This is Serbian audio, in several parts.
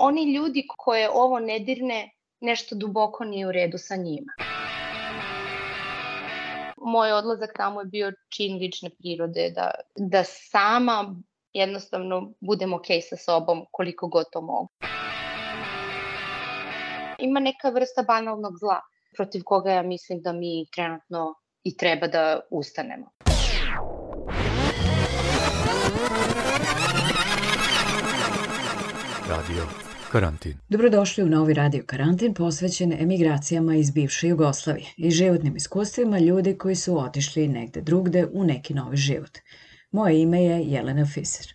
oni ljudi koje ovo ne dirne, nešto duboko nije u redu sa njima. Moj odlazak tamo je bio čin lične prirode, da, da sama jednostavno budem ok sa sobom koliko god to mogu. Ima neka vrsta banalnog zla protiv koga ja mislim da mi trenutno i treba da ustanemo. Radio Karantin. Dobrodošli u novi Radio Karantin posvećen emigracijama iz bivše Jugoslavije i životnim iskustvima ljudi koji su otišli negde drugde u neki novi život. Moje ime je Jelena Fiser.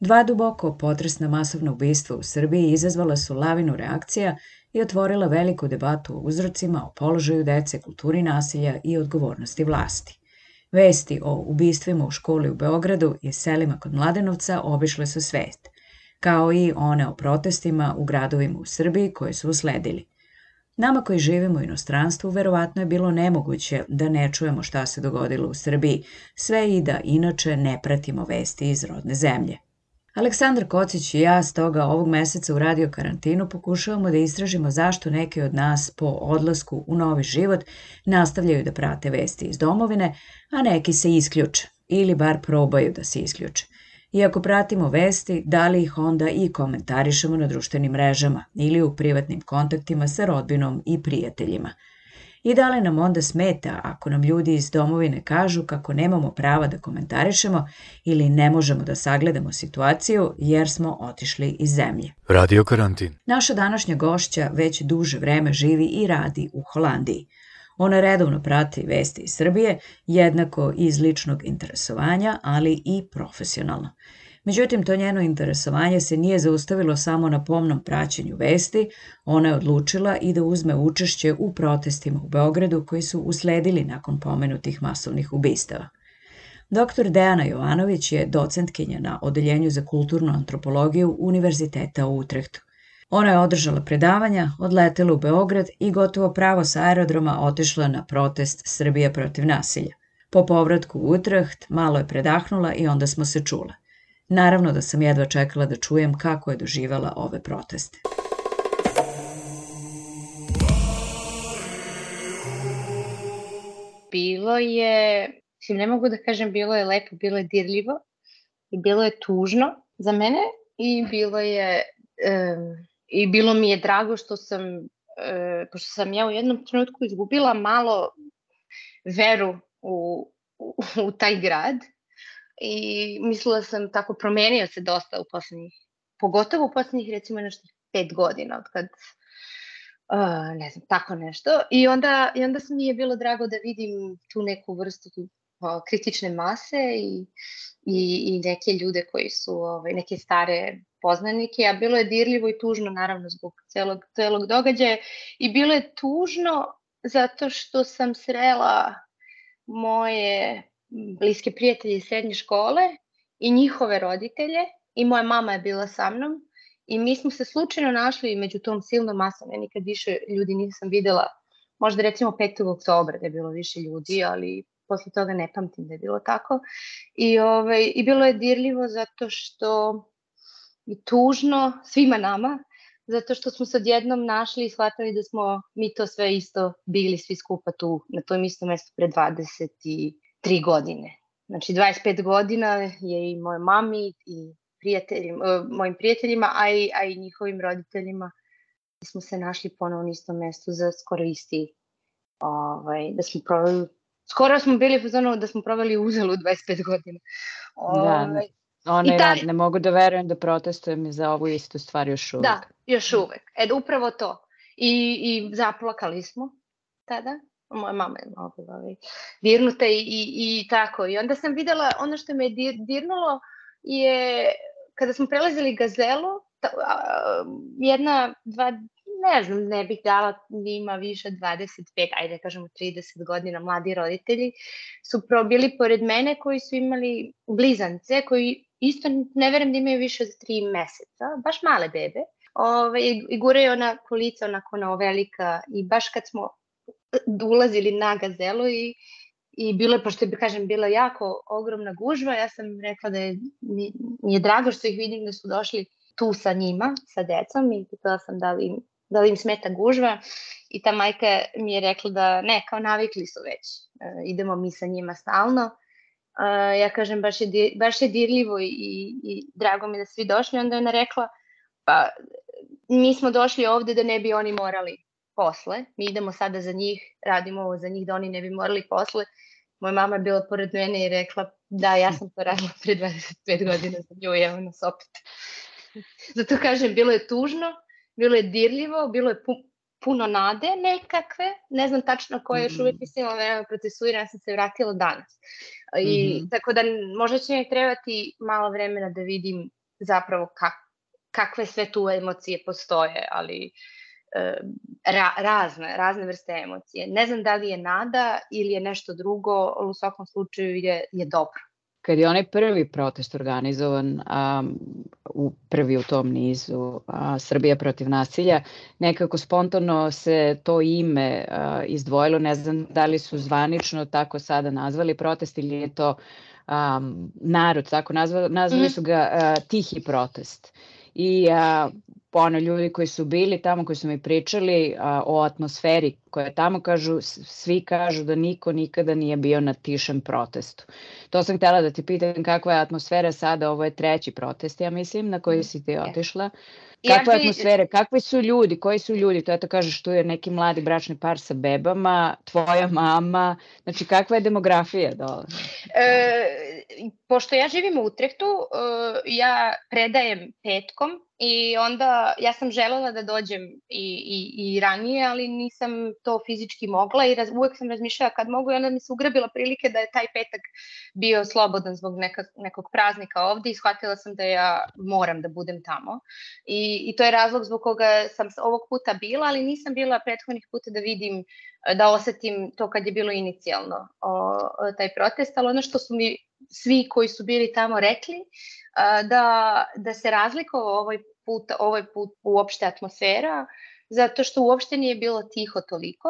Dva duboko potresna masovna ubistva u Srbiji izazvala su lavinu reakcija i otvorila veliku debatu o uzrocima, o položaju dece, kulturi nasilja i odgovornosti vlasti. Vesti o ubistvima u školi u Beogradu i selima kod Mladenovca obišle su svet, kao i one o protestima u gradovima u Srbiji koje su usledili. Nama koji živimo u inostranstvu verovatno je bilo nemoguće da ne čujemo šta se dogodilo u Srbiji, sve i da inače ne pratimo vesti iz rodne zemlje. Aleksandar Kocić i ja stoga ovog meseca u radio karantinu pokušavamo da istražimo zašto neki od nas po odlasku u novi život nastavljaju da prate vesti iz domovine, a neki se isključe ili bar probaju da se isključe. I ako pratimo vesti, da li ih onda i komentarišemo na društvenim mrežama ili u privatnim kontaktima sa rodbinom i prijateljima – I da li nam onda smeta ako nam ljudi iz domovine kažu kako nemamo prava da komentarišemo ili ne možemo da sagledamo situaciju jer smo otišli iz zemlje. Radio karantin. Naša današnja gošća već duže vreme živi i radi u Holandiji. Ona redovno prati vesti iz Srbije, jednako iz ličnog interesovanja, ali i profesionalno. Međutim, to njeno interesovanje se nije zaustavilo samo na pomnom praćenju vesti, ona je odlučila i da uzme učešće u protestima u Beogradu koji su usledili nakon pomenutih masovnih ubistava. Dr. Dejana Jovanović je docentkinja na Odeljenju za kulturnu antropologiju Univerziteta u Utrehtu. Ona je održala predavanja, odletela u Beograd i gotovo pravo sa aerodroma otišla na protest Srbija protiv nasilja. Po povratku u Utrecht malo je predahnula i onda smo se čule. Naravno da sam jedva čekala da čujem kako je doživala ove proteste. Bilo je, mislim, ne mogu da kažem bilo je lepo, bilo je dirljivo i bilo je tužno za mene i bilo je um, i bilo mi je drago što sam uh, pošto sam ja u jednom trenutku izgubila malo veru u, u, u taj grad i mislila sam tako promenio se dosta u poslednjih, pogotovo u poslednjih recimo nešto pet godina od kad uh, ne znam, tako nešto. I onda, I onda mi je bilo drago da vidim tu neku vrstu tu, uh, kritične mase i, i, i neke ljude koji su, ovaj, neke stare poznanike, a bilo je dirljivo i tužno naravno zbog celog, celog događaja i bilo je tužno zato što sam srela moje bliske prijatelje iz srednje škole i njihove roditelje i moja mama je bila sa mnom i mi smo se slučajno našli među tom silnom masom, ja nikad više ljudi nisam videla, možda recimo 5. oktobra da je bilo više ljudi, ali posle toga ne pamtim da je bilo tako. I, ovaj, i bilo je dirljivo zato što i tužno svima nama, zato što smo se odjednom našli i shvatili da smo mi to sve isto bili svi skupa tu, na tom istom mestu pre 20 i tri godine. Znači 25 godina je i moje mami i prijateljima, e, mojim prijateljima, a i, a i njihovim roditeljima smo se našli ponovo na istom mestu za skoro isti ovaj, da smo proveli skoro smo bili u da smo proveli uzelu 25 godina. Ovaj, da, One ta... ne mogu da verujem da protestujem za ovu istu stvar još uvek. Da, još uvek. E, upravo to. I, i zaplakali smo tada moja mama je malo bila ovaj, dirnuta i, i, i tako. I onda sam videla, ono što me je dirnulo je kada smo prelazili gazelu, ta, a, jedna, dva, ne znam, ne bih dala, ima više 25, ajde kažemo 30 godina, mladi roditelji, su pro, bili pored mene koji su imali blizance, koji isto ne verujem da imaju više od 3 meseca, baš male bebe. Ove, I guraju ona kolica onako na velika i baš kad smo ulazili na gazelu i, i bilo je, pošto bi kažem, bila jako ogromna gužva, ja sam rekla da je, mi, mi je drago što ih vidim da su došli tu sa njima, sa decom i pitala sam da li, da li im smeta gužva i ta majka mi je rekla da ne, kao navikli su već, uh, idemo mi sa njima stalno. Uh, ja kažem baš je, baš je dirljivo i, i drago mi da svi došli, onda je ona rekla pa mi smo došli ovde da ne bi oni morali posle, mi idemo sada za njih, radimo ovo za njih da oni ne bi morali posle. Moja mama je bila pored mene i rekla da ja sam to radila pre 25 godina za nju i evo nas opet. Zato kažem, bilo je tužno, bilo je dirljivo, bilo je pu, puno nade nekakve, ne znam tačno koje, još uvek mislim, ali vreme procesuira, ja sam se vratila danas. I, mm -hmm. Tako da možda će mi trebati malo vremena da vidim zapravo kak, kakve sve tu emocije postoje, ali e, ra, razne, razne vrste emocije. Ne znam da li je nada ili je nešto drugo, ali u svakom slučaju je, je dobro kad je onaj prvi protest organizovan, um, u prvi u tom nizu a, Srbija protiv nasilja, nekako spontano se to ime a, izdvojilo, ne znam da li su zvanično tako sada nazvali protest ili je to um, narod tako nazvali, nazvali su ga a, tihi protest. I a, ono, ljudi koji su bili tamo, koji su mi pričali a, o atmosferi koja je tamo, kažu, svi kažu da niko nikada nije bio na tišem protestu. To sam htela da ti pitam kakva je atmosfera sada, ovo je treći protest, ja mislim, na koji si ti otišla. Kakva je atmosfera, kakvi su ljudi, koji su ljudi, to je to kažeš, tu je neki mladi bračni par sa bebama, tvoja mama, znači kakva je demografija dole? E, pošto ja živim u Utrehtu, e, ja predajem petkom I onda ja sam želela da dođem i, i, i ranije, ali nisam to fizički mogla i raz, uvek sam razmišljala kad mogu i onda mi se ugrabila prilike da je taj petak bio slobodan zbog neka, nekog praznika ovde i shvatila sam da ja moram da budem tamo. I, I to je razlog zbog koga sam ovog puta bila, ali nisam bila prethodnih puta da vidim, da osetim to kad je bilo inicijalno o, taj protest, ali ono što su mi svi koji su bili tamo rekli, da, da se razlikovao ovaj put, ovaj put uopšte atmosfera, zato što uopšte nije bilo tiho toliko,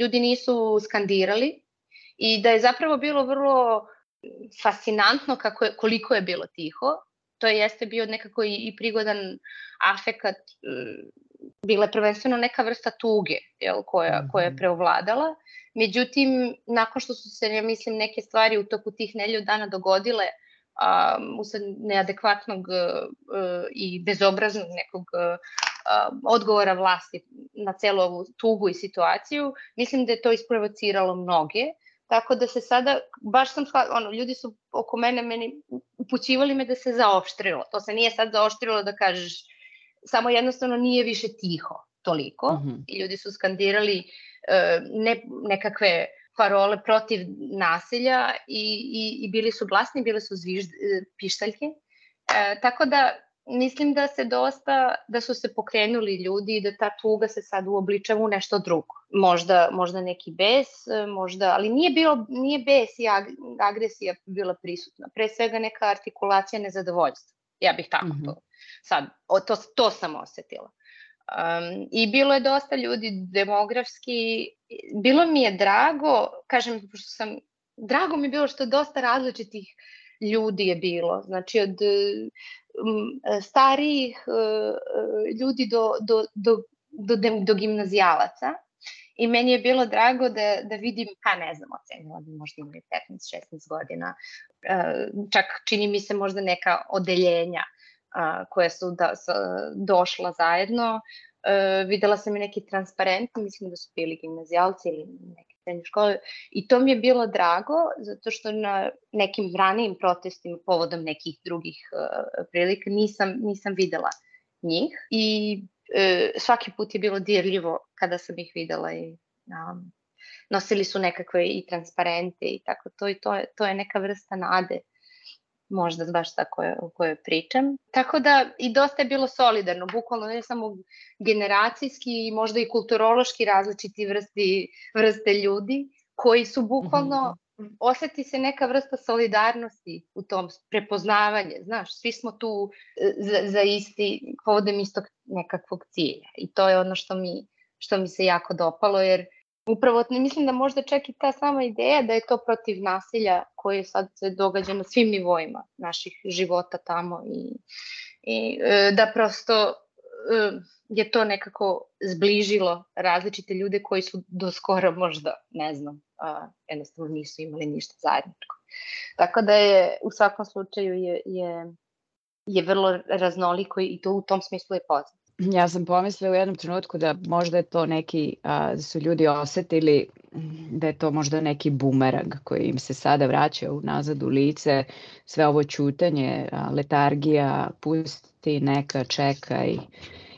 ljudi nisu skandirali i da je zapravo bilo vrlo fascinantno kako je, koliko je bilo tiho. To jeste bio nekako i, i prigodan afekat, bila je prvenstveno neka vrsta tuge jel, koja, koja je mhm. preovladala. Međutim, nakon što su se, ja mislim, neke stvari u toku tih nelju dana dogodile, um, usled neadekvatnog uh, i bezobraznog nekog uh, odgovora vlasti na celu ovu tugu i situaciju, mislim da je to isprovociralo mnoge. Tako da se sada, baš sam, ono, ljudi su oko mene, meni upućivali me da se zaoštrilo. To se nije sad zaoštrilo da kažeš, samo jednostavno nije više tiho toliko. Mm -hmm. I ljudi su skandirali uh, ne, nekakve parole protiv nasilja i, i, i bili su glasni, bile su zvižd, e, pištaljke. E, tako da mislim da se dosta, da su se pokrenuli ljudi i da ta tuga se sad uobličava u nešto drugo. Možda, možda neki bes, e, možda, ali nije, bilo, nije bes i ag, agresija bila prisutna. Pre svega neka artikulacija nezadovoljstva. Ja bih tako mm -hmm. to sad, o, to, to sam osetila. Um, I bilo je dosta ljudi demografski, bilo mi je drago, kažem, pošto sam, drago mi je bilo što dosta različitih ljudi je bilo, znači od um, starijih uh, ljudi do, do, do, do, do gimnazijalaca. I meni je bilo drago da, da vidim, pa ne znam, ocenila bi možda imali 15-16 godina, uh, čak čini mi se možda neka odeljenja a, koje su da, sa, došla zajedno. E, videla sam i neki transparent, mislim da su bili gimnazijalci ili neke srednje škole. I to mi je bilo drago zato što na nekim ranijim protestima povodom nekih drugih uh, prilika nisam, nisam videla njih. I uh, svaki put je bilo dirljivo kada sam ih videla i um, nosili su nekakve i transparente i tako. To i to je, to je neka vrsta nade možda baš ta koje, o kojoj pričam. Tako da i dosta je bilo solidarno, bukvalno ne samo generacijski, možda i kulturološki različiti vrsti, vrste ljudi koji su bukvalno mm -hmm. oseti se neka vrsta solidarnosti u tom prepoznavanje, znaš, svi smo tu e, za, za isti, povodom istog nekakvog cilja i to je ono što mi, što mi se jako dopalo, jer Upravo mislim da možda čak i ta sama ideja da je to protiv nasilja koje sad se događa na svim nivoima naših života tamo i, i e, da prosto e, je to nekako zbližilo različite ljude koji su do skoro možda, ne znam, jednostavno nisu imali ništa zajedničko. Tako da je u svakom slučaju je, je, je vrlo raznoliko i to u tom smislu je pozitivno. Ja sam pomislila u jednom trenutku da možda je to neki, a, da su ljudi osetili da je to možda neki bumerang koji im se sada vraća u nazad u lice, sve ovo čutanje, a, letargija, pusti, neka, čekaj, mhm.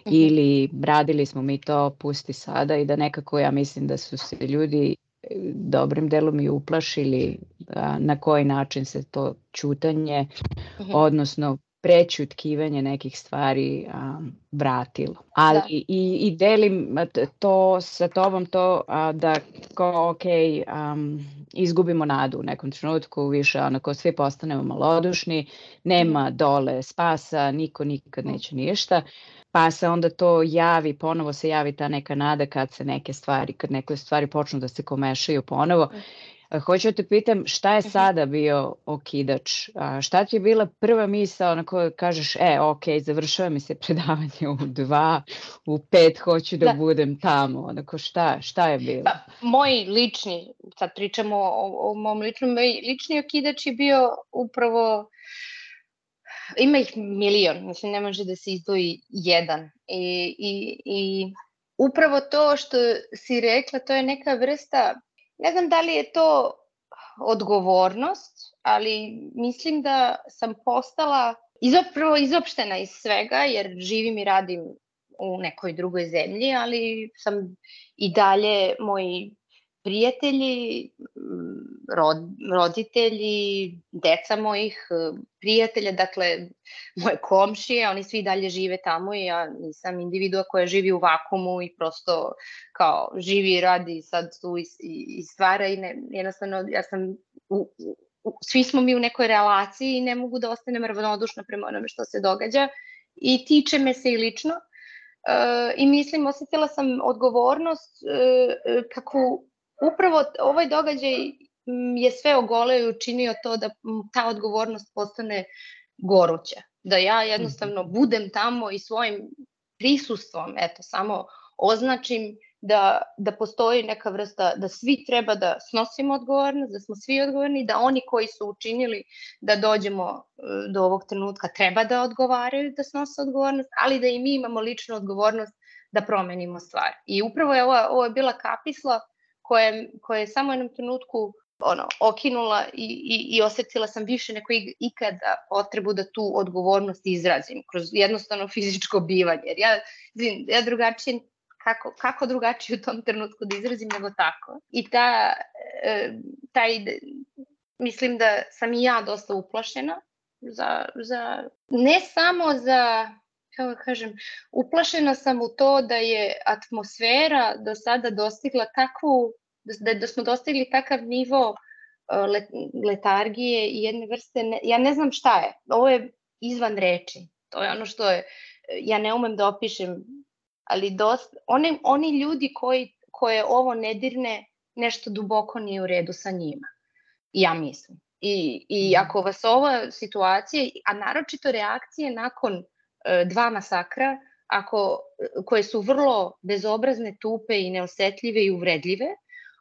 ili radili smo mi to, pusti sada i da nekako ja mislim da su se ljudi e, dobrim delom i uplašili a, na koji način se to čutanje, mhm. odnosno prećutkivanje nekih stvari um, vratilo. Ali da. i, i delim to sa tobom to a, da ko ok, um, izgubimo nadu u nekom trenutku, više onako svi postanemo malodušni, nema dole spasa, niko nikad neće ništa pa se onda to javi, ponovo se javi ta neka nada kad se neke stvari, kad neke stvari počnu da se komešaju ponovo Hoću da te pitam šta je mhm. sada bio okidač? A, šta ti je bila prva misla na kojoj kažeš, e, ok, završava mi se predavanje u dva, u pet hoću da, da. budem tamo. Onako, šta, šta je bilo? Pa, moj lični, sad pričamo o, o mom ličnom, moj lični okidač je bio upravo ima ih milion, mislim ne može da se izdvoji jedan. I, i, i upravo to što si rekla, to je neka vrsta Ne znam da li je to odgovornost, ali mislim da sam postala izopravo izopštena iz svega, jer živim i radim u nekoj drugoj zemlji, ali sam i dalje moji prijatelji, rod, roditelji, deca mojih prijatelja, dakle moje komšije, oni svi dalje žive tamo i ja nisam individua koja živi u vakumu i prosto kao živi i radi sad tu i, i, stvara i ne, jednostavno ja sam u, u, svi smo mi u nekoj relaciji i ne mogu da ostanem ravnodušna prema onome što se događa i tiče me se i lično. Uh, I mislim, osetila sam odgovornost uh, kako upravo ovaj događaj je sve ogoleo i učinio to da ta odgovornost postane goruća. Da ja jednostavno mhm. budem tamo i svojim prisustvom, eto, samo označim da, da postoji neka vrsta, da svi treba da snosimo odgovornost, da smo svi odgovorni, da oni koji su učinili da dođemo e, do ovog trenutka treba da odgovaraju, da snose odgovornost, ali da i mi imamo ličnu odgovornost da promenimo stvar. I upravo je ovo, ovo je bila kapisla koje, koje je samo jednom trenutku ono, okinula i, i, i osetila sam više neko ikada potrebu da tu odgovornost izrazim kroz jednostavno fizičko bivanje. Jer ja, ja drugačije, kako, kako drugačije u tom trenutku da izrazim nego tako. I ta, e, taj, mislim da sam i ja dosta uplašena za, za ne samo za kako da kažem, uplašena sam u to da je atmosfera do sada dostigla takvu, da, da smo dostigli takav nivo uh, letargije i jedne vrste, ne, ja ne znam šta je, ovo je izvan reči, to je ono što je, ja ne umem da opišem, ali dost, oni, oni ljudi koji, koje ovo ne dirne, nešto duboko nije u redu sa njima, ja mislim. I, I mhm. ako vas ova situacija, a naročito reakcije nakon E, dva masakra, ako, koje su vrlo bezobrazne, tupe i neosetljive i uvredljive,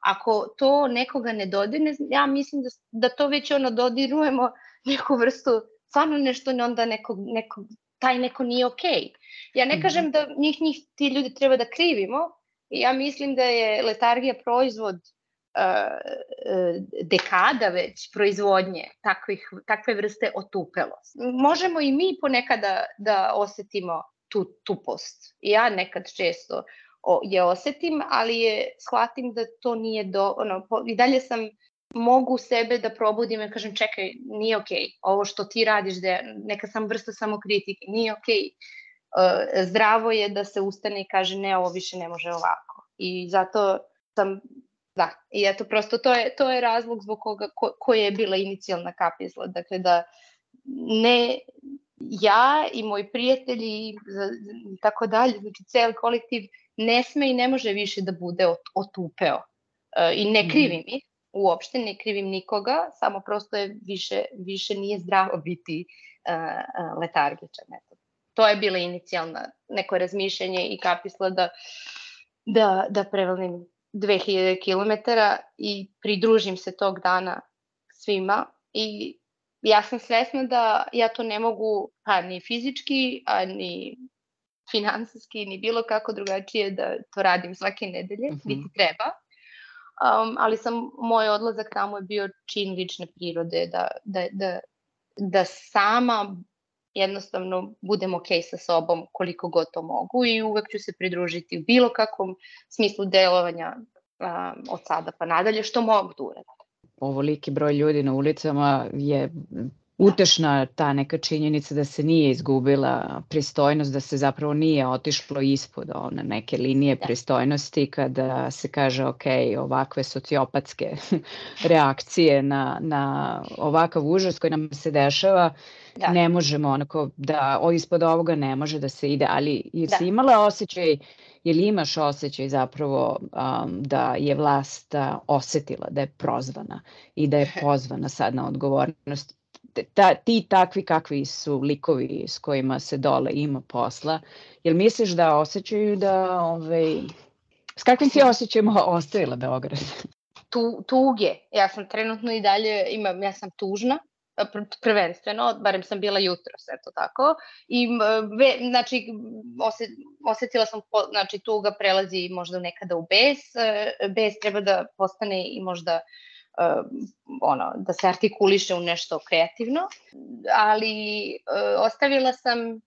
ako to nekoga ne dodirne, ja mislim da, da to već ono dodirujemo neku vrstu, stvarno nešto ne onda nekog, nekog, taj neko nije okej. Okay. Ja ne kažem mhm. da njih, njih ti ljudi treba da krivimo, ja mislim da je letargija proizvod dekada već proizvodnje takvih, takve vrste otupelosti. Možemo i mi ponekada da osetimo tu tupost. Ja nekad često je osetim, ali je shvatim da to nije do, ono, i dalje sam mogu sebe da probudim i kažem čekaj, nije okej, okay. ovo što ti radiš, da je neka sam vrsta samokritike, nije okej. Okay. Uh, zdravo je da se ustane i kaže ne, ovo više ne može ovako. I zato sam Da, i eto, prosto to je, to je razlog zbog koga, ko, koja je bila inicijalna kapisla. Dakle, da ne ja i moji prijatelji i tako dalje, znači cel kolektiv ne sme i ne može više da bude otupeo. E, I ne mhm. krivim ih, uopšte ne krivim nikoga, samo prosto je više, više nije zdravo biti uh, letargičan. Eto. to je bila inicijalna neko razmišljanje i kapisla da, da, da prevalim 2000 km i pridružim se tog dana svima i ja sam svesna da ja to ne mogu pa ni fizički, a ni finansijski, ni bilo kako drugačije da to radim svake nedelje, mm -hmm. niti treba. Um, ali sam, moj odlazak tamo je bio čin lične prirode, da, da, da, da sama jednostavno budem ok sa sobom koliko god to mogu i uvek ću se pridružiti u bilo kakvom smislu delovanja um, od sada pa nadalje što mogu da uradim. Ovoliki broj ljudi na ulicama je utešna ta neka činjenica da se nije izgubila pristojnost, da se zapravo nije otišlo ispod one neke linije da. pristojnosti kada se kaže ok, ovakve sociopatske reakcije na, na ovakav užas koji nam se dešava, da. ne možemo onako da o, ispod ovoga ne može da se ide, ali je da. imala osjećaj je li imaš osjećaj zapravo um, da je vlast uh, osetila da je prozvana i da je pozvana sad na odgovornost ta, ti takvi kakvi su likovi s kojima se dole ima posla, jel misliš da osjećaju da, ovaj, s kakvim ti osjećajima ostavila Beograd? Tu, tuge. Ja sam trenutno i dalje, imam, ja sam tužna, prvenstveno, barem sam bila jutro, sve to tako. I, ve, znači, ose, osetila sam, znači, tuga prelazi možda nekada u bes, bes treba da postane i možda uh, ono, da se artikuliše u nešto kreativno, ali uh, ostavila sam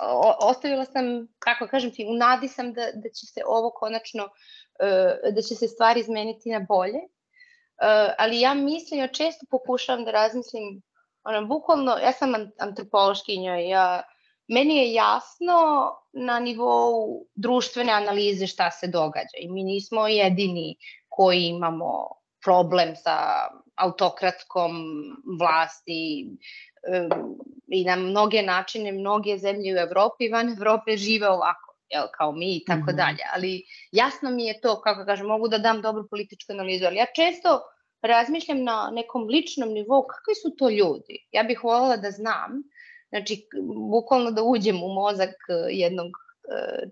o, ostavila sam, kako kažem ti, u nadi sam da, da će se ovo konačno, uh, da će se stvari izmeniti na bolje, uh, ali ja mislim, ja često pokušavam da razmislim, ono, bukvalno, ja sam antropološkinja, ja, meni je jasno na nivou društvene analize šta se događa i mi nismo jedini koji imamo problem sa autokratskom vlasti i na mnoge načine mnoge zemlje u Evropi i van Evrope žive ovako jel, kao mi i tako mm -hmm. dalje. Ali jasno mi je to, kako kažem, mogu da dam dobru političku analizu, ali ja često razmišljam na nekom ličnom nivou kakvi su to ljudi. Ja bih voljela da znam, znači bukvalno da uđem u mozak jednog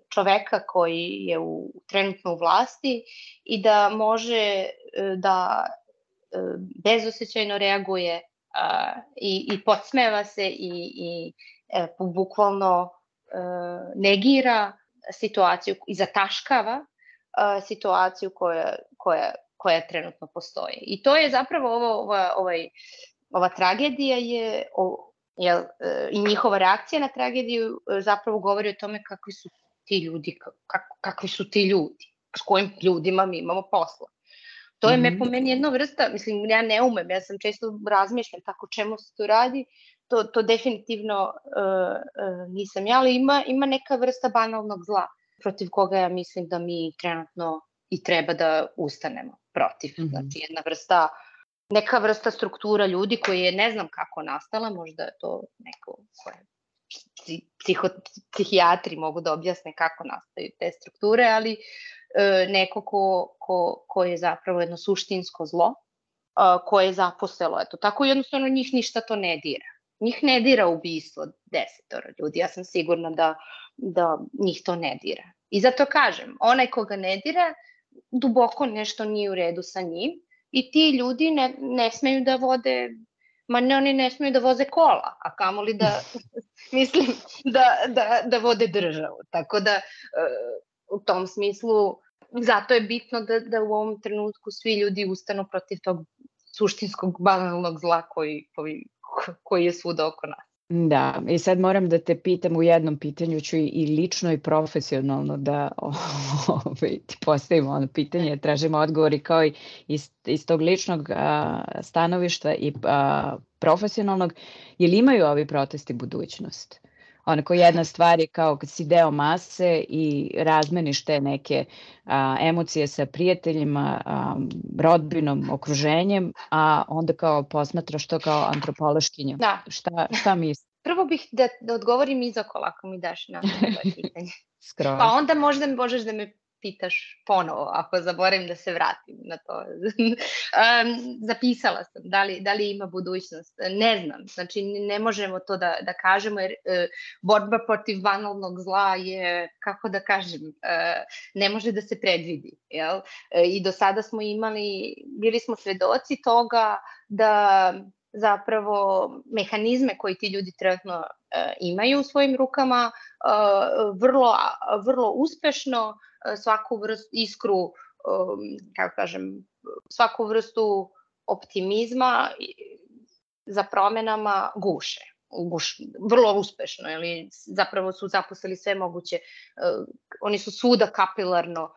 čoveka koji je u, trenutno u vlasti i da može e, da e, bezosećajno reaguje i, i podsmeva se i, i e, bukvalno negira situaciju i zataškava situaciju koja, koja, koja trenutno postoji. I to je zapravo ovo, ova, ovaj, ova tragedija je jel, e, i njihova reakcija na tragediju e, zapravo govori o tome kakvi su ti ljudi, kak, kakvi su ti ljudi, s kojim ljudima mi imamo posla. To je mm -hmm. me po meni jedna vrsta, mislim, ja ne umem, ja sam često razmišljam tako čemu se to radi, to, to definitivno uh, uh, nisam ja, ali ima, ima neka vrsta banalnog zla protiv koga ja mislim da mi trenutno i treba da ustanemo protiv. Mm -hmm. Znači jedna vrsta uh, neka vrsta struktura ljudi koji je ne znam kako nastala, možda je to neko koje psiho, psihijatri mogu da objasne kako nastaju te strukture, ali e, neko ko, ko, ko je zapravo jedno suštinsko zlo, e, koje je zaposelo, eto, tako jednostavno njih ništa to ne dira. Njih ne dira ubistvo desetora ljudi, ja sam sigurna da, da njih to ne dira. I zato kažem, onaj koga ne dira, duboko nešto nije u redu sa njim, i ti ljudi ne, ne smeju da vode ma ne, oni ne smeju da voze kola, a kamoli da, mislim, da, da, da vode državu. Tako da, uh, u tom smislu, zato je bitno da, da u ovom trenutku svi ljudi ustanu protiv tog suštinskog banalnog zla koji, koji, koji je svuda oko nas. Da, i sad moram da te pitam u jednom pitanju ću i lično i profesionalno da ovaj, ti postavim ono pitanje, tražimo odgovori kao i iz, iz tog ličnog a, stanovišta i a, profesionalnog, je li imaju ovi protesti budućnost? Onako jedna stvar je kao kad si deo mase i razmeniš te neke a, emocije sa prijateljima, a, rodbinom, okruženjem, a onda kao posmatraš to kao antropološkinja. Da. Šta, šta misliš? Prvo bih da, da odgovorim izokola ako mi daš na to pitanje. Skroz. Pa onda možda možeš da me pitaš ponovo, ako zaboravim da se vratim na to. zapisala sam, da li, da li ima budućnost. Ne znam, znači ne možemo to da, da kažemo, jer uh, borba protiv banalnog zla je, kako da kažem, uh, ne može da se predvidi. Jel? Uh, I do sada smo imali, bili smo svedoci toga da zapravo mehanizme koji ti ljudi trenutno imaju u svojim rukama uh, vrlo, vrlo uspešno uh, svaku vrstu iskru, kako kažem, svaku vrstu optimizma za promenama guše guš, vrlo uspešno, ili zapravo su zaposlili sve moguće, uh, oni su svuda kapilarno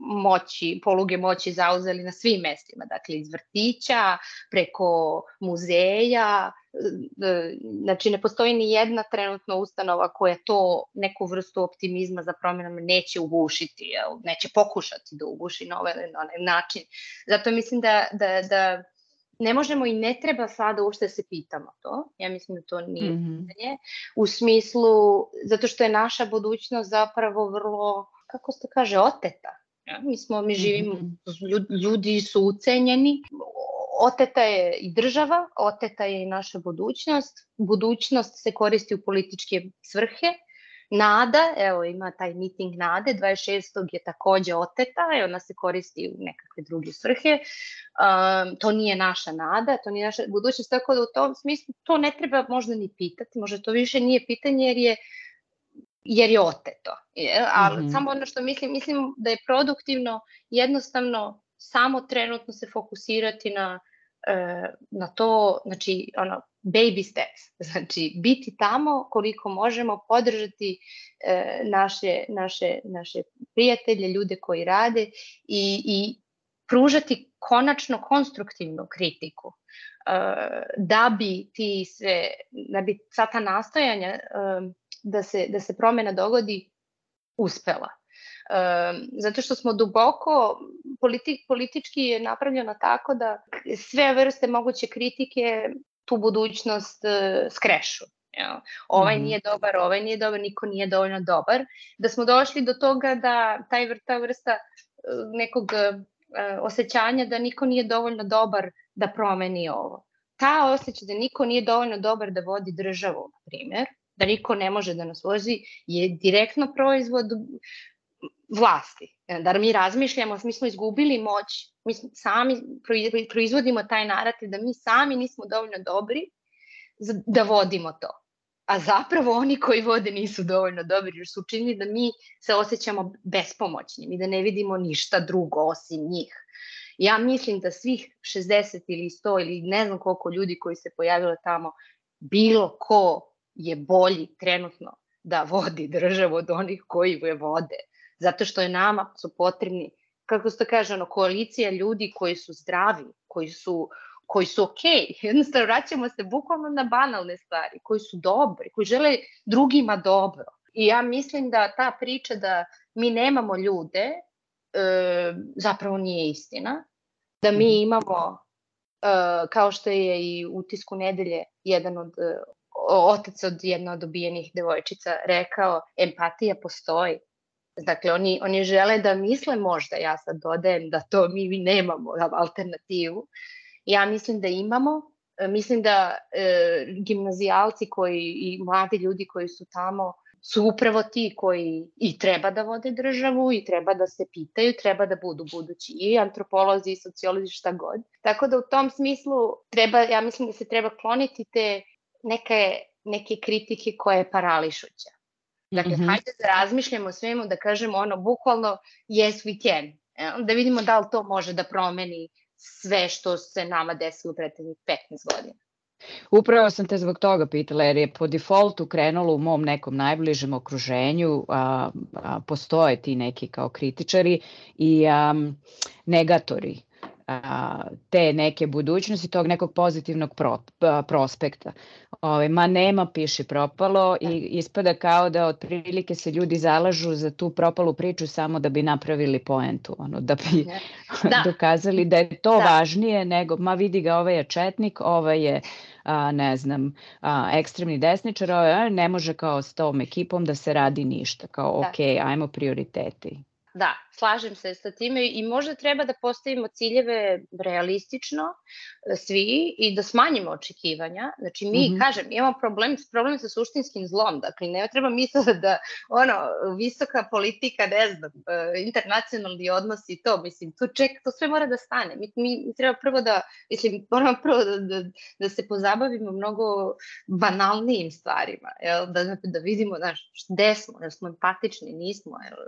moći, poluge moći zauzeli na svim mestima, dakle iz vrtića, preko muzeja, e, znači ne postoji ni jedna trenutna ustanova koja to neku vrstu optimizma za promjenama neće ugušiti, neće pokušati da uguši na ovaj način. Zato mislim da, da, da ne možemo i ne treba sada uopšte da se pitamo to. Ja mislim da to nije mm -hmm. pitanje. U smislu, zato što je naša budućnost zapravo vrlo kako se kaže, oteta. Ja, mi smo, mi živimo, mhm. ljudi su ucenjeni, oteta je i država, oteta je i naša budućnost. Budućnost se koristi u političke svrhe. Nada, evo ima taj meeting Nade, 26. je takođe oteta i ona se koristi u nekakve druge svrhe. Um, to nije naša nada, to nije naša budućnost, tako da u tom smislu to ne treba možda ni pitati, možda to više nije pitanje jer je jer je oteto. Ali mm -hmm. samo ono što mislim, mislim da je produktivno jednostavno samo trenutno se fokusirati na na to, znači ono, baby steps, znači biti tamo koliko možemo, podržati e, naše, naše, naše prijatelje, ljude koji rade i, i pružati konačno konstruktivnu kritiku e, da bi ti sve, da bi sva ta nastojanja e, da se, da se promena dogodi uspela. E, zato što smo duboko, politi, politički je napravljeno tako da sve vrste moguće kritike tu budućnost e, skrešu. Ja. Ovaj -hmm. nije dobar, ovaj nije dobar, niko nije dovoljno dobar. Da smo došli do toga da taj vrta vrsta nekog e, osjećanja da niko nije dovoljno dobar da promeni ovo. Ta osjećaj da niko nije dovoljno dobar da vodi državu, na primjer, da niko ne može da nas vozi, je direktno proizvod vlasti. Da mi razmišljamo, mi smo izgubili moć, mi sami proizvodimo taj narativ da mi sami nismo dovoljno dobri da vodimo to. A zapravo oni koji vode nisu dovoljno dobri jer su učinili da mi se osjećamo bespomoćnim i da ne vidimo ništa drugo osim njih. Ja mislim da svih 60 ili 100 ili ne znam koliko ljudi koji se pojavilo tamo, bilo ko je bolji trenutno da vodi državu od onih koji je vode. Zato što je nama su potrebni, kako se to kaže, ono, koalicija ljudi koji su zdravi, koji su, koji su okej. Okay. Jednostavno, vraćamo se bukvalno na banalne stvari, koji su dobri, koji žele drugima dobro. I ja mislim da ta priča da mi nemamo ljude, e, zapravo nije istina. Da mi mhm. imamo, e, kao što je i u tisku nedelje jedan od otac od jedna od obijenih devojčica rekao, empatija postoji. Dakle, oni, oni žele da misle možda, ja sad dodajem da to mi nemamo alternativu. Ja mislim da imamo, e, mislim da e, gimnazijalci koji i mladi ljudi koji su tamo su upravo ti koji i treba da vode državu i treba da se pitaju, treba da budu budući i antropolozi i sociolozi šta god. Tako da u tom smislu treba, ja mislim da se treba kloniti te neke, neke kritike koje je parališuća. Dakle, mm -hmm. hajde da razmišljamo o svemu, da kažemo ono, bukvalno, yes we can. Da vidimo da li to može da promeni sve što se nama desilo u prethodnih 15 godina. Upravo sam te zbog toga pitala, jer je po defaultu krenulo u mom nekom najbližem okruženju, a, a, postoje ti neki kao kritičari i a, negatori te neke budućnosti, tog nekog pozitivnog pro, prospekta. Ove, ma nema, piši propalo i ispada kao da otprilike se ljudi zalažu za tu propalu priču samo da bi napravili poentu, ono, da bi da. dokazali da je to da. važnije nego, ma vidi ga, ovaj je četnik, ovaj je a, ne znam, a, ekstremni desničar, ovaj, ne može kao s tom ekipom da se radi ništa, kao da. ok, ajmo prioriteti. Da, slažem se sa time i možda treba da postavimo ciljeve realistično e, svi i da smanjimo očekivanja. Znači mi, mm -hmm. kažem, imamo problem, problem sa suštinskim zlom, dakle ne treba misliti da ono, visoka politika, ne znam, e, internacionalni odnosi i to, mislim, to, ček, to sve mora da stane. Mi, mi, treba prvo da, mislim, moramo prvo da, da, da se pozabavimo mnogo banalnijim stvarima, jel? Da, da vidimo, znaš, gde smo, da smo empatični, nismo, jel?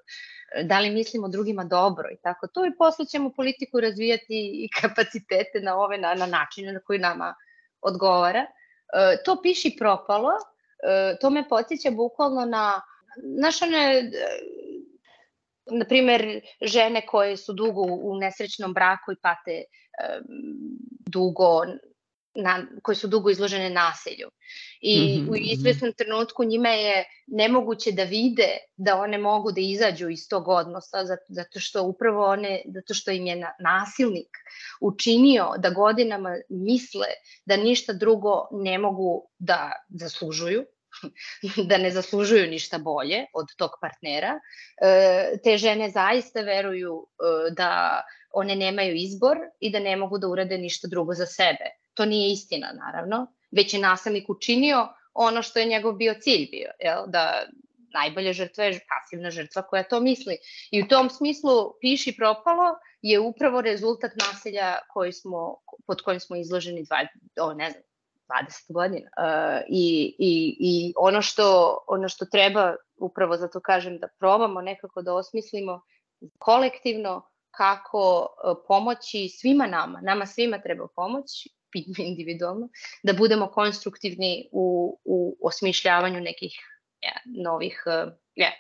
da li mislimo drugima dobro i tako to i posle ćemo politiku razvijati i kapacitete na ove na, na načine na koji nama odgovara. E, to piši propalo, e, to me podsjeća bukvalno na naš one e, na primer žene koje su dugo u nesrećnom braku i pate e, dugo na, koje su dugo izložene nasilju. I mm -hmm. u izvesnom trenutku njima je nemoguće da vide da one mogu da izađu iz tog odnosa zato, zato što upravo one, zato što im je nasilnik učinio da godinama misle da ništa drugo ne mogu da zaslužuju, da ne zaslužuju ništa bolje od tog partnera. E, te žene zaista veruju e, da one nemaju izbor i da ne mogu da urade ništa drugo za sebe To nije istina, naravno, već je nasilnik učinio ono što je njegov bio cilj bio, jel? da najbolja žrtva je pasivna žrtva koja to misli. I u tom smislu piši propalo je upravo rezultat nasilja koji smo, pod kojim smo izloženi dva, o, ne znam, 20 godina. Uh, i, i, I ono što, ono što treba, upravo zato kažem, da probamo nekako da osmislimo kolektivno kako uh, pomoći svima nama, nama svima treba pomoć, individualno, da budemo konstruktivni u, u osmišljavanju nekih ja, novih ja,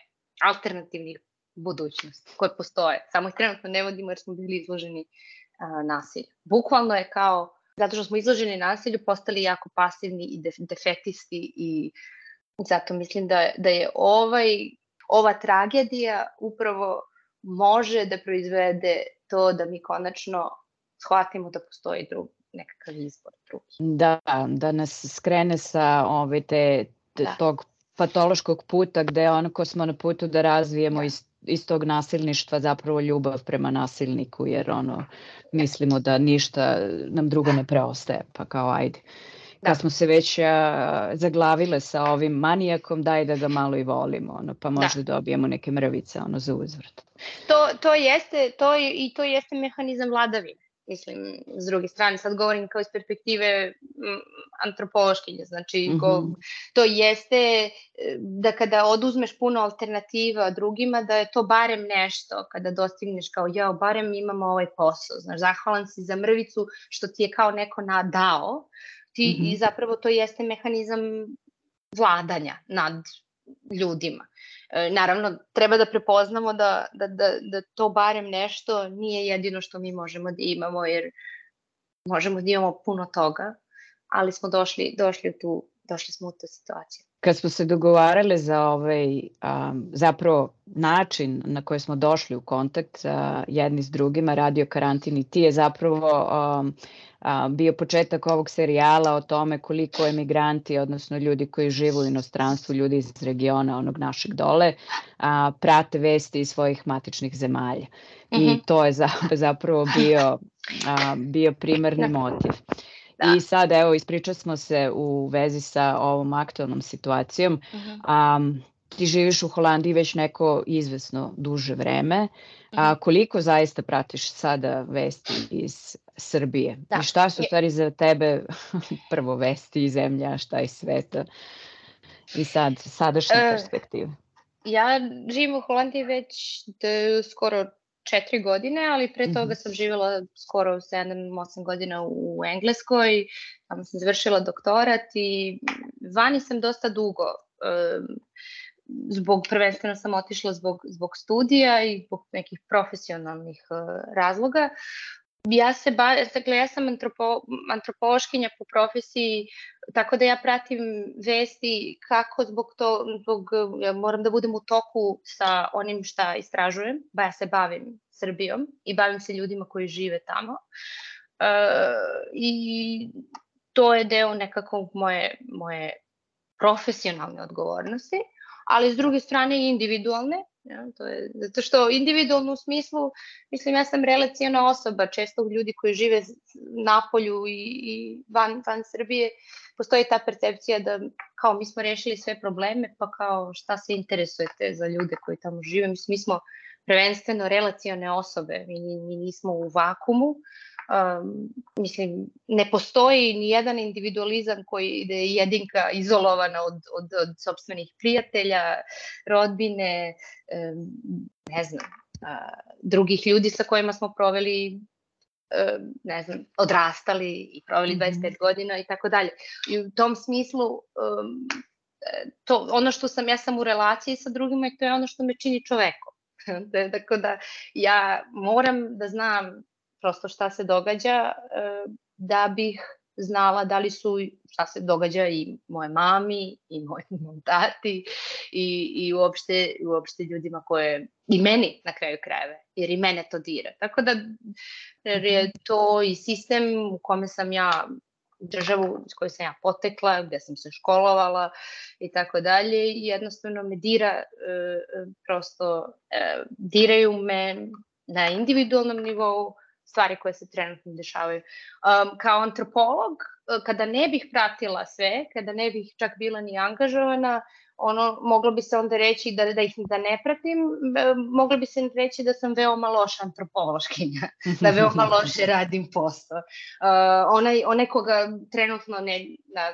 alternativnih budućnosti koje postoje. Samo ih trenutno ne vodimo jer smo bili izloženi a, nasilju. Bukvalno je kao, zato što smo izloženi nasilju, postali jako pasivni i def, defetisti i zato mislim da, da je ovaj, ova tragedija upravo može da proizvede to da mi konačno shvatimo da postoji drugi nekakav izbor drugi. Da, da nas skrene sa ove te, te da. tog patološkog puta gde onako smo na putu da razvijemo da. iz, iz tog nasilništva zapravo ljubav prema nasilniku jer ono mislimo da ništa nam drugo ne preostaje pa kao ajde. Da. Kad smo se već a, zaglavile sa ovim manijakom, daj da ga malo i volimo, ono, pa možda da. dobijemo neke mrvice ono, za uzvrt. To, to jeste, to i to jeste mehanizam vladavine mislim, s druge strane, sad govorim kao iz perspektive antropološkinje, znači mm -hmm. go, to jeste e, da kada oduzmeš puno alternativa drugima, da je to barem nešto, kada dostigneš kao, jao, barem imamo ovaj posao, znaš, zahvalan si za mrvicu što ti je kao neko nadao, ti, mm -hmm. i zapravo to jeste mehanizam vladanja nad ljudima. E, naravno, treba da prepoznamo da, da, da, da to barem nešto nije jedino što mi možemo da imamo, jer možemo da imamo puno toga, ali smo došli, došli, u tu, došli smo u tu situaciju. Kad smo se dogovarale za ovaj, um, zapravo način na koji smo došli u kontakt uh, jedni s drugima, radio karantin i ti je zapravo um, bio početak ovog serijala o tome koliko emigranti, odnosno ljudi koji žive u inostranstvu, ljudi iz regiona onog našeg dole, a, prate vesti iz svojih matičnih zemalja. Mm -hmm. I mhm. to je za, zapravo bio, a, bio primarni motiv. Da. I sad evo ispričali smo se u vezi sa ovom aktualnom situacijom. Mm -hmm. a, ti živiš u Holandiji već neko izvesno duže vreme. A mhm. koliko zaista pratiš sada vesti iz Srbije? Da. I šta su stvari za tebe prvo vesti iz zemlja, šta iz sveta? I sad, sadašnja uh, perspektiva. Ja živim u Holandiji već skoro četiri godine, ali pre toga mm -hmm. sam živjela skoro 7-8 godina u Engleskoj, tamo sam završila doktorat i vani sam dosta dugo. Zbog, prvenstveno sam otišla zbog, zbog studija i zbog nekih profesionalnih uh, razloga. Ja se ba, dakle, ja sam antropo, antropološkinja po profesiji, tako da ja pratim vesti kako zbog to, zbog, ja moram da budem u toku sa onim šta istražujem, ba ja se bavim Srbijom i bavim se ljudima koji žive tamo. Uh, I to je deo nekako moje, moje profesionalne odgovornosti ali s druge strane i individualne, Ja, to je, zato što individualno u smislu, mislim, ja sam relacijona osoba, često ljudi koji žive na polju i, i van, van Srbije, postoji ta percepcija da kao mi smo rešili sve probleme, pa kao šta se interesujete za ljude koji tamo žive. Mislim, mi smo prvenstveno relacione osobe, mi, mi nismo u vakumu, um, mislim, ne postoji ni jedan individualizam koji je jedinka izolovana od, od, od sobstvenih prijatelja, rodbine, um, ne znam, uh, drugih ljudi sa kojima smo proveli ne znam, odrastali i proveli 25 mm -hmm. godina i tako dalje. I u tom smislu um, to, ono što sam, ja sam u relaciji sa drugima i to je ono što me čini čovekom. Tako da ja moram da znam prosto šta se događa da bih znala da li su, šta se događa i moje mami i moj, moj tati i, i uopšte, uopšte ljudima koje, i meni na kraju krajeve, jer i mene to dira. Tako da je mhm. to i sistem u kome sam ja državu iz koje sam ja potekla, gde sam se školovala i tako dalje i jednostavno me dira, e, e, prosto e, diraju me na individualnom nivou, stvari koje se trenutno dešavaju. Um, kao antropolog, uh, kada ne bih pratila sve, kada ne bih čak bila ni angažovana, ono, moglo bi se onda reći da, da ih da ne pratim, moglo bi se reći da sam veoma loša antropološkinja, da veoma loše radim posao. Uh, onaj, onaj koga trenutno ne, na,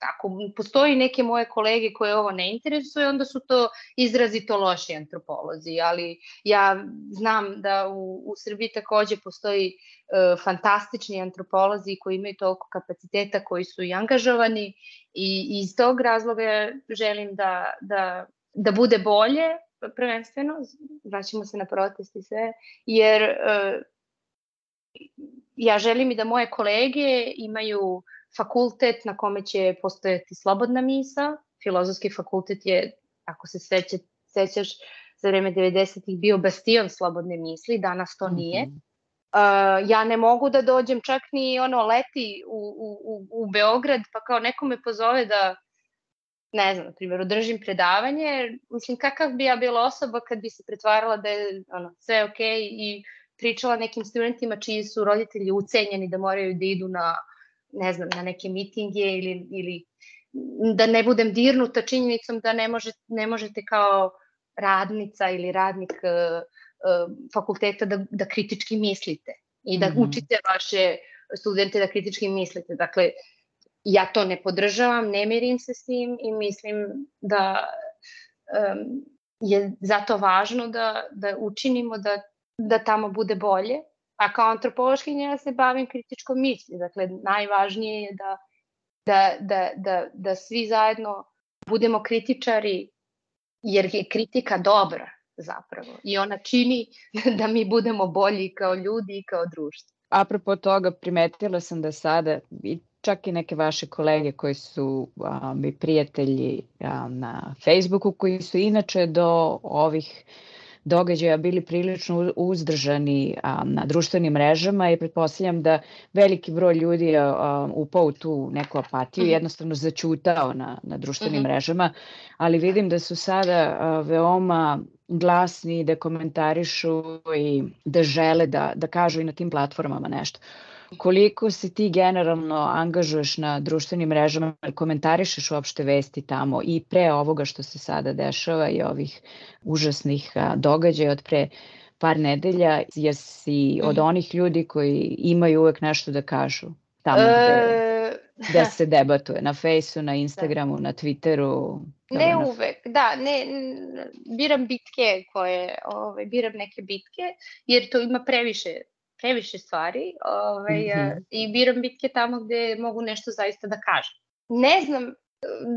ako postoji neke moje kolege koje ovo ne interesuje, onda su to izrazito loši antropolozi, ali ja znam da u, u Srbiji takođe postoji e, fantastični antropolozi koji imaju toliko kapaciteta, koji su i angažovani i iz tog razloga želim da, da, da bude bolje, prvenstveno, vraćamo se na protest i sve, jer e, ja želim i da moje kolege imaju fakultet na kome će postojati slobodna misa. Filozofski fakultet je, ako se seća, sećaš, za vreme 90-ih bio bastion slobodne misli, danas to nije. Mm -hmm. Uh, ja ne mogu da dođem čak ni ono leti u, u, u Beograd pa kao neko me pozove da ne znam, na primjer, održim predavanje, mislim, kakav bi ja bila osoba kad bi se pretvarala da je ono, sve okej okay i pričala nekim studentima čiji su roditelji ucenjeni da moraju da idu na ne znam, na neke mitinge ili, ili da ne budem dirnuta činjenicom da ne, može, ne možete kao radnica ili radnik uh, uh, fakulteta da, da kritički mislite i da mm -hmm. učite vaše studente da kritički mislite. Dakle, ja to ne podržavam, ne mirim se s tim i mislim da um, je zato važno da, da učinimo da, da tamo bude bolje A kao antropološkinja ja se bavim kritičkom misli. Dakle, najvažnije je da, da, da, da, da svi zajedno budemo kritičari, jer je kritika dobra zapravo. I ona čini da mi budemo bolji kao ljudi i kao društvo. Apropo toga, primetila sam da sada i čak i neke vaše kolege koji su um, i prijatelji um, na Facebooku, koji su inače do ovih događaja bili prilično uzdržani a, na društvenim mrežama i pretpostavljam da veliki broj ljudi je upao u tu neku apatiju i mhm. jednostavno začutao na, na društvenim -hmm. mrežama, ali vidim da su sada a, veoma glasni, da komentarišu i da žele da, da kažu i na tim platformama nešto koliko se ti generalno angažuješ na društvenim mrežama, komentarišeš uopšte vesti tamo i pre ovoga što se sada dešava i ovih užasnih događaja od pre par nedelja, jesi od mhm. onih ljudi koji imaju uvek nešto da kažu tamo gde, e... gde se debatuje, na Fejsu, na Instagramu, da. na Twitteru? Ne na... uvek, da, ne, biram bitke koje, ovaj, biram neke bitke, jer to ima previše previše stvari ovaj, mm -hmm. i biram bitke tamo gde mogu nešto zaista da kažem. Ne znam,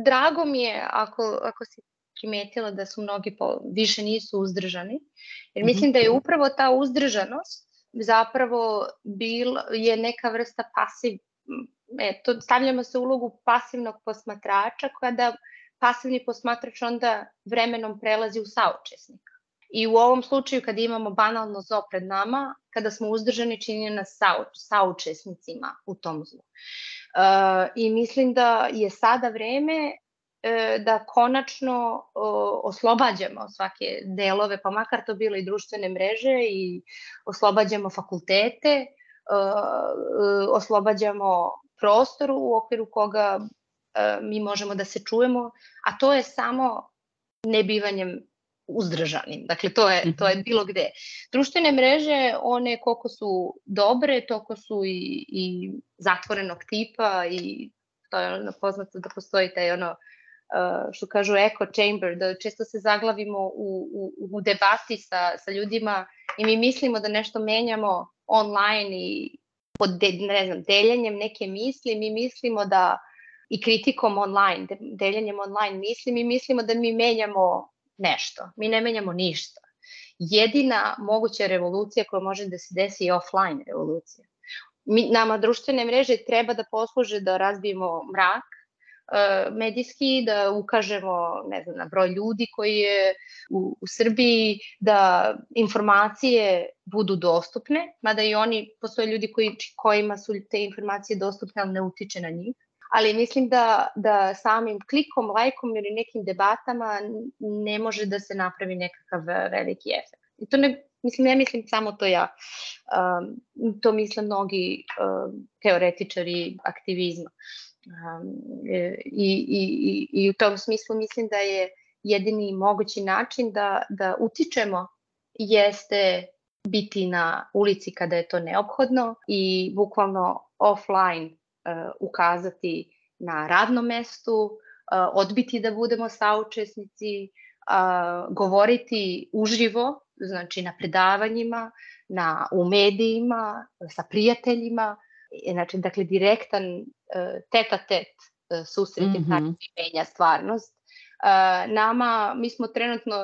drago mi je ako, ako si primetila da su mnogi po, više nisu uzdržani, jer mislim mm -hmm. da je upravo ta uzdržanost zapravo bil, je neka vrsta pasiv, eto, stavljamo se u ulogu pasivnog posmatrača kada pasivni posmatrač onda vremenom prelazi u saučesnika. I u ovom slučaju kada imamo banalno zlo pred nama, kada smo uzdržani čini nas sau, saučesnicima u tom zlu. Uh, I mislim da je sada vreme e, da konačno oslobađamo svake delove, pa makar to bilo i društvene mreže i oslobađamo fakultete, oslobađamo prostor u okviru koga mi možemo da se čujemo, a to je samo nebivanjem uzdržanim. Dakle, to je, to je mhm. bilo gde. Društvene mreže, one koliko su dobre, toliko su i, i zatvorenog tipa i to je ono poznato da postoji taj ono uh, što kažu echo chamber, da često se zaglavimo u, u, u debati sa, sa ljudima i mi mislimo da nešto menjamo online i pod de, ne znam, deljenjem neke misli, mi mislimo da i kritikom online, deljenjem online misli, mi mislimo da mi menjamo nešto. Mi ne menjamo ništa. Jedina moguća revolucija koja može da se desi je offline revolucija. Mi, nama društvene mreže treba da posluže da razbijemo mrak, e, medijski, da ukažemo ne znam, na broj ljudi koji je u, u Srbiji, da informacije budu dostupne, mada i oni, postoje ljudi koji, kojima su te informacije dostupne, ali ne utiče na njih ali mislim da, da samim klikom, lajkom ili nekim debatama ne može da se napravi nekakav veliki efekt. I to ne, mislim, ne mislim samo to ja, um, to misle mnogi um, teoretičari aktivizma. Um, i, i, i, I u tom smislu mislim da je jedini mogući način da, da utičemo jeste biti na ulici kada je to neophodno i bukvalno offline ukazati na radnom mestu, uh, odbiti da budemo saučesnici, uh, govoriti uživo, znači na predavanjima, na, u medijima, sa prijateljima, znači, dakle, direktan tet-a-tet uh, susret mm -hmm. menja stvarnost. Nama, mi smo trenutno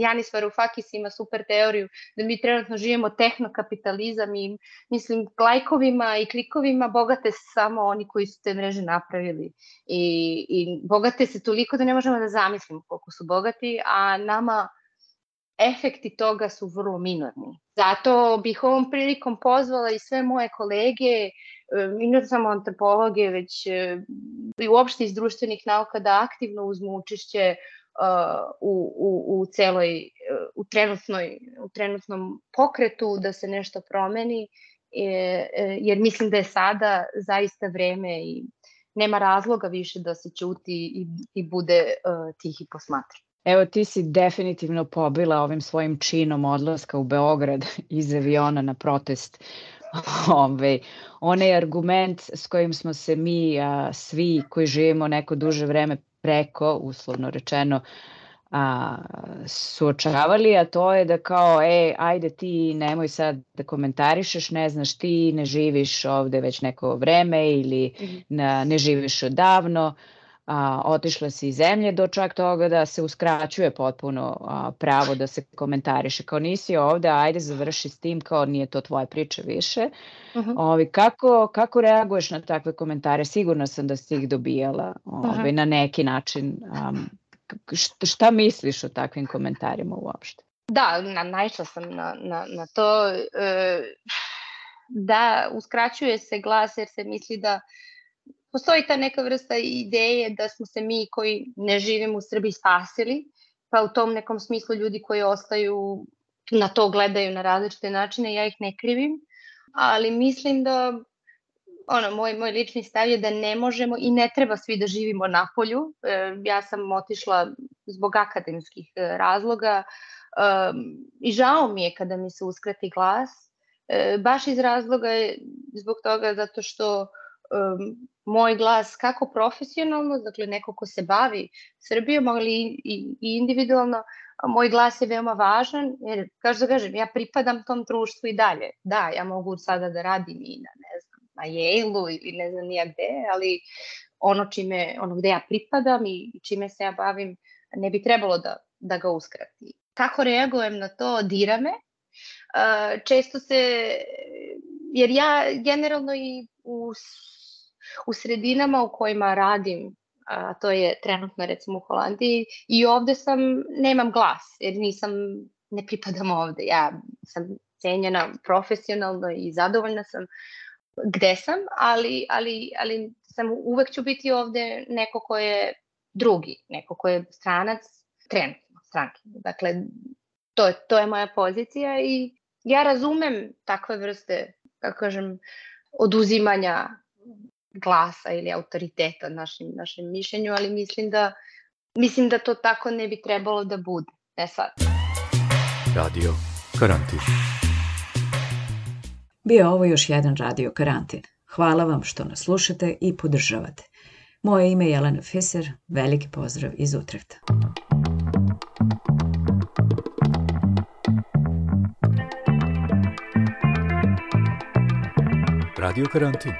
Janis Varoufakis ima super teoriju da mi trenutno živimo tehnokapitalizam i mislim lajkovima i klikovima bogate se samo oni koji su te mreže napravili i, i bogate se toliko da ne možemo da zamislimo koliko su bogati, a nama efekti toga su vrlo minorni. Zato bih ovom prilikom pozvala i sve moje kolege, i ne samo antropologe, već i uopšte iz društvenih nauka da aktivno uzmu učešće u, u, u celoj, u, trenutnoj, u trenutnom pokretu da se nešto promeni, e, jer mislim da je sada zaista vreme i nema razloga više da se ćuti i, i bude uh, tihi posmatra. Evo ti si definitivno pobila ovim svojim činom odlaska u Beograd iz aviona na protest. Ove, onaj argument s kojim smo se mi a, svi koji živimo neko duže vreme preko, uslovno rečeno, a, suočavali, a to je da kao, e, ajde ti nemoj sad da komentarišeš, ne znaš ti, ne živiš ovde već neko vreme ili mhm. na, ne živiš odavno, a, otišla si iz zemlje do čak toga da se uskraćuje potpuno a, pravo da se komentariše. Kao nisi ovde, ajde završi s tim, kao nije to tvoja priča više. Uh. -huh. Ovi, kako, kako reaguješ na takve komentare? Sigurno sam da si ih dobijala ovi, uh -huh. na neki način. Um, šta, misliš o takvim komentarima uopšte? Da, na, naišla sam na, na, na to. E, da, uskraćuje se glas jer se misli da postoji ta neka vrsta ideje da smo se mi koji ne živimo u Srbiji spasili, pa u tom nekom smislu ljudi koji ostaju na to gledaju na različite načine, ja ih ne krivim, ali mislim da ono, moj, moj lični stav je da ne možemo i ne treba svi da živimo na polju. E, ja sam otišla zbog akademskih e, razloga e, i žao mi je kada mi se uskrati glas, e, baš iz razloga je zbog toga zato što moj glas kako profesionalno, dakle neko ko se bavi Srbijom, ali i, i, individualno, moj glas je veoma važan, jer, kao da kažem, ja pripadam tom društvu i dalje. Da, ja mogu sada da radim i na, ne znam, na Yale-u ili ne znam nija gde, ali ono, čime, ono gde ja pripadam i čime se ja bavim, ne bi trebalo da, da ga uskrati. Kako reagujem na to? Dira me. Često se, jer ja generalno i u u sredinama u kojima radim, a to je trenutno recimo u Holandiji, i ovde sam, nemam glas, jer nisam, ne pripadam ovde. Ja sam cenjena profesionalno i zadovoljna sam gde sam, ali, ali, ali sam uvek ću biti ovde neko ko je drugi, neko ko je stranac trenutno stranke. Dakle, to, to je moja pozicija i ja razumem takve vrste, kako kažem, oduzimanja glasa ili autoriteta našim, našem mišljenju, ali mislim da, mislim da to tako ne bi trebalo da bude. Ne sad. Radio Karantin. Bio ovo još jedan radio karantin. Hvala vam što nas slušate i podržavate. Moje ime je Jelena Fiser, veliki pozdrav iz Utrehta. Radio Karantin.